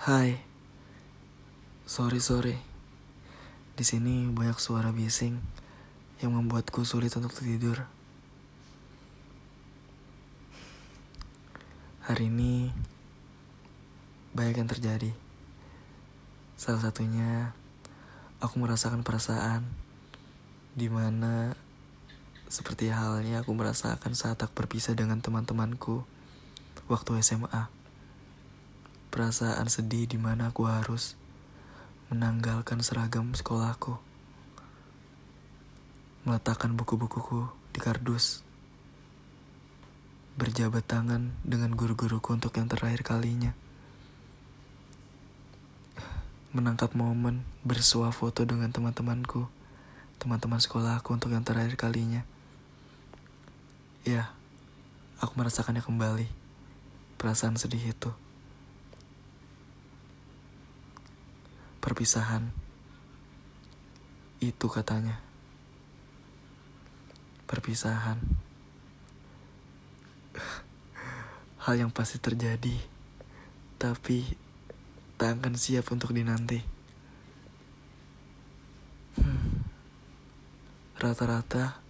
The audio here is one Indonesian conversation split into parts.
Hai. Sorry, sorry. Di sini banyak suara bising yang membuatku sulit untuk tidur. Hari ini banyak yang terjadi. Salah satunya aku merasakan perasaan di mana seperti halnya aku merasakan saat aku berpisah dengan teman-temanku waktu SMA. Perasaan sedih di mana aku harus menanggalkan seragam sekolahku. Meletakkan buku-bukuku di kardus. Berjabat tangan dengan guru-guruku untuk yang terakhir kalinya. Menangkap momen bersuah foto dengan teman-temanku, teman-teman sekolahku untuk yang terakhir kalinya. Ya, aku merasakannya kembali. Perasaan sedih itu. Perpisahan. Itu katanya. Perpisahan. Hal yang pasti terjadi, tapi tak akan siap untuk dinanti. Hmm. Rata-rata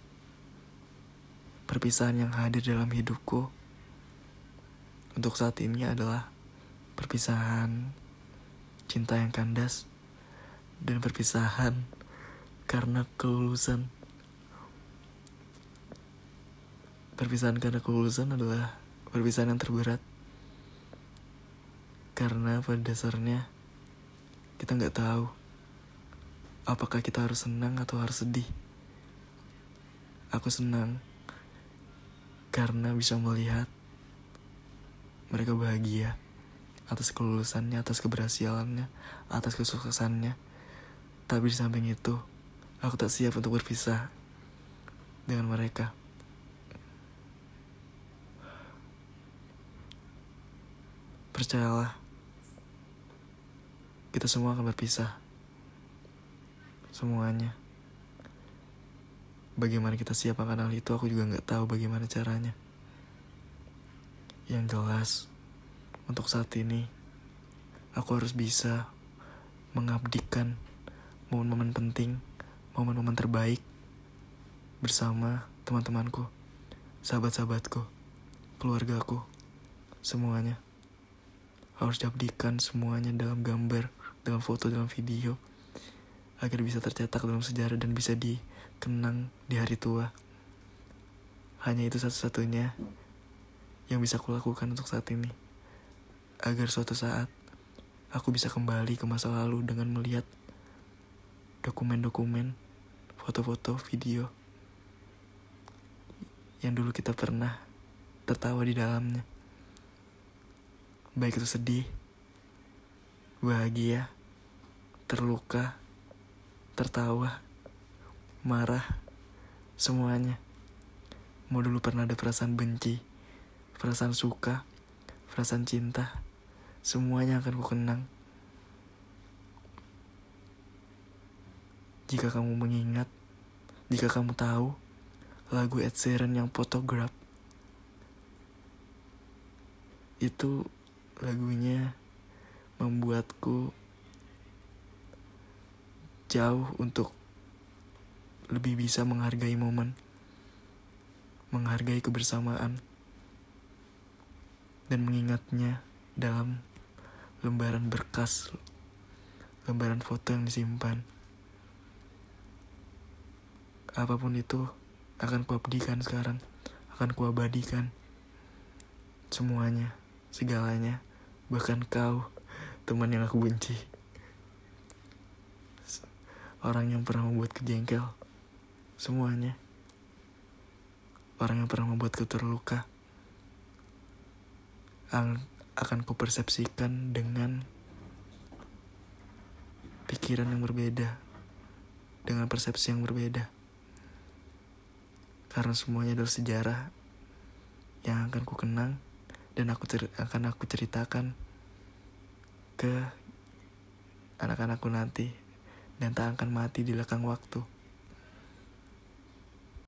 perpisahan yang hadir dalam hidupku untuk saat ini adalah perpisahan cinta yang kandas, dan perpisahan karena kelulusan. Perpisahan karena kelulusan adalah perpisahan yang terberat. Karena pada dasarnya kita nggak tahu apakah kita harus senang atau harus sedih. Aku senang karena bisa melihat mereka bahagia atas kelulusannya, atas keberhasilannya, atas kesuksesannya. Tapi di samping itu, aku tak siap untuk berpisah dengan mereka. Percayalah, kita semua akan berpisah. Semuanya. Bagaimana kita siap akan hal itu, aku juga nggak tahu bagaimana caranya. Yang jelas, untuk saat ini, aku harus bisa mengabdikan momen-momen penting, momen-momen terbaik bersama teman-temanku, sahabat-sahabatku, keluargaku, semuanya. Harus diabdikan semuanya dalam gambar, dalam foto, dalam video, agar bisa tercetak dalam sejarah dan bisa dikenang di hari tua. Hanya itu satu-satunya yang bisa kulakukan untuk saat ini agar suatu saat aku bisa kembali ke masa lalu dengan melihat dokumen-dokumen, foto-foto, video yang dulu kita pernah tertawa di dalamnya. Baik itu sedih, bahagia, terluka, tertawa, marah, semuanya. Mau dulu pernah ada perasaan benci, perasaan suka, perasaan cinta, semuanya akan ku kenang. Jika kamu mengingat, jika kamu tahu lagu Ed Sheeran yang Photograph, itu lagunya membuatku jauh untuk lebih bisa menghargai momen, menghargai kebersamaan, dan mengingatnya dalam lembaran berkas, lembaran foto yang disimpan. Apa pun itu akan kuabdikan sekarang, akan kuabadikan. Semuanya, segalanya, bahkan kau, teman yang aku benci. Orang yang pernah membuat kejengkel, semuanya. Orang yang pernah membuatku terluka. Akan kupersepsikan dengan pikiran yang berbeda, dengan persepsi yang berbeda. Karena semuanya adalah sejarah yang akan ku kenang dan aku akan aku ceritakan ke anak-anakku nanti dan tak akan mati di belakang waktu.